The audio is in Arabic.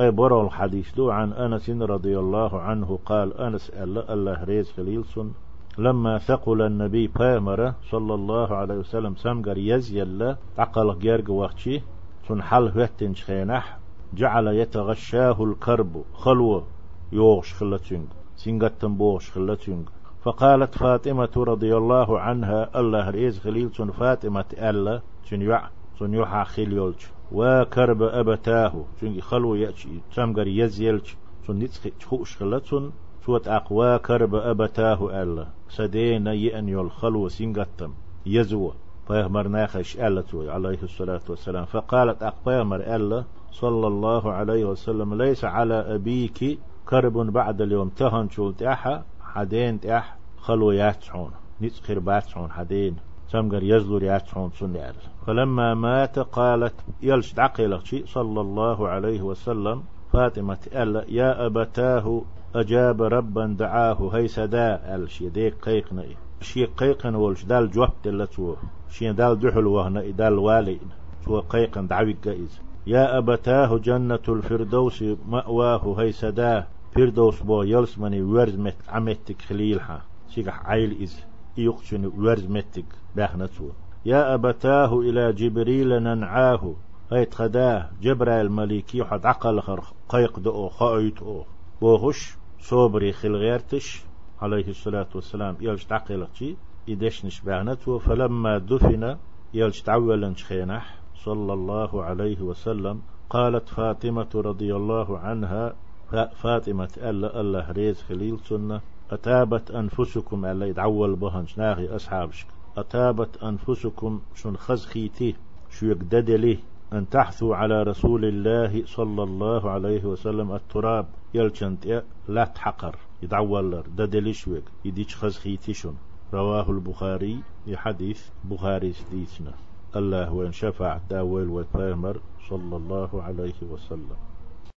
أي برو الحديث. دو عن أنس رضي الله عنه قال أنس ألا الله ريز خليلسون لما ثقل النبي بامر صلى الله عليه وسلم سمجر يزيل عقل جيرج سن حل هتن خينح جعل يتغشاه الكرب خلوة يوغش خلتشنج سنغتن بوغش خلتشنج فقالت فاطمة رضي الله عنها الله ريز خليل سن فاطمة ألا سن سن يحا خليولش وكرب أبتاه. سن خلو يأتي تمغر يزيلش سن نتخي تخوش خلتشن سوت أقوى كرب أبتاه ألا. سدين يأن يلخلو سنغتم يزوى فيهمر ناخش ألا عليه الصلاة والسلام. فقالت أقبامر ألا صلى الله عليه وسلم ليس على أبيك كرب بعد اليوم. تهن شولت أحا حدين تأح خلو ياتشون نتخير باتشون حدين. سمقر يزلور ياتشون سنال فلما مات قالت يلش دعقيلك صلى الله عليه وسلم فاطمة ألا يا أبتاه أجاب ربا دعاه هي سدا الش يديك قيقنا شي قيقن ولش دال جوب دلتو شي دال دحل وهنا دال والي تو قيقن دعوي جائز يا أبتاه جنة الفردوس مأواه هي سدا فردوس بو يلس مني ورز مت عمتك خليلها. شيخ عيل إز. يقشن ورز متك بأخنتو. يا أبتاه إلى جبريل ننعاه. هاي تخداه جبرائيل مليكي حد عقل خر قيق دو خايت أو بوهش صوبري خلغيرتش. عليه الصلاة والسلام يلش تعقلقشي يدشنش باغنته فلما دفن يلش تعولا خينح. صلى الله عليه وسلم. قالت فاطمة رضي الله عنها فاطمة ألا الله ريز خليل سنة. أتابت أنفسكم ألا يدعول بهن ناغي أصحابش أتابت أنفسكم شن خزخيتي شو يقدد أن تحثوا على رسول الله صلى الله عليه وسلم التراب. يلشنت لا تحقر يدعول ددلش ويك يديش خزخيتي شن. رواه البخاري يحديث بخاري سديسنا. الله وإن شفع داول وفامر صلى الله عليه وسلم.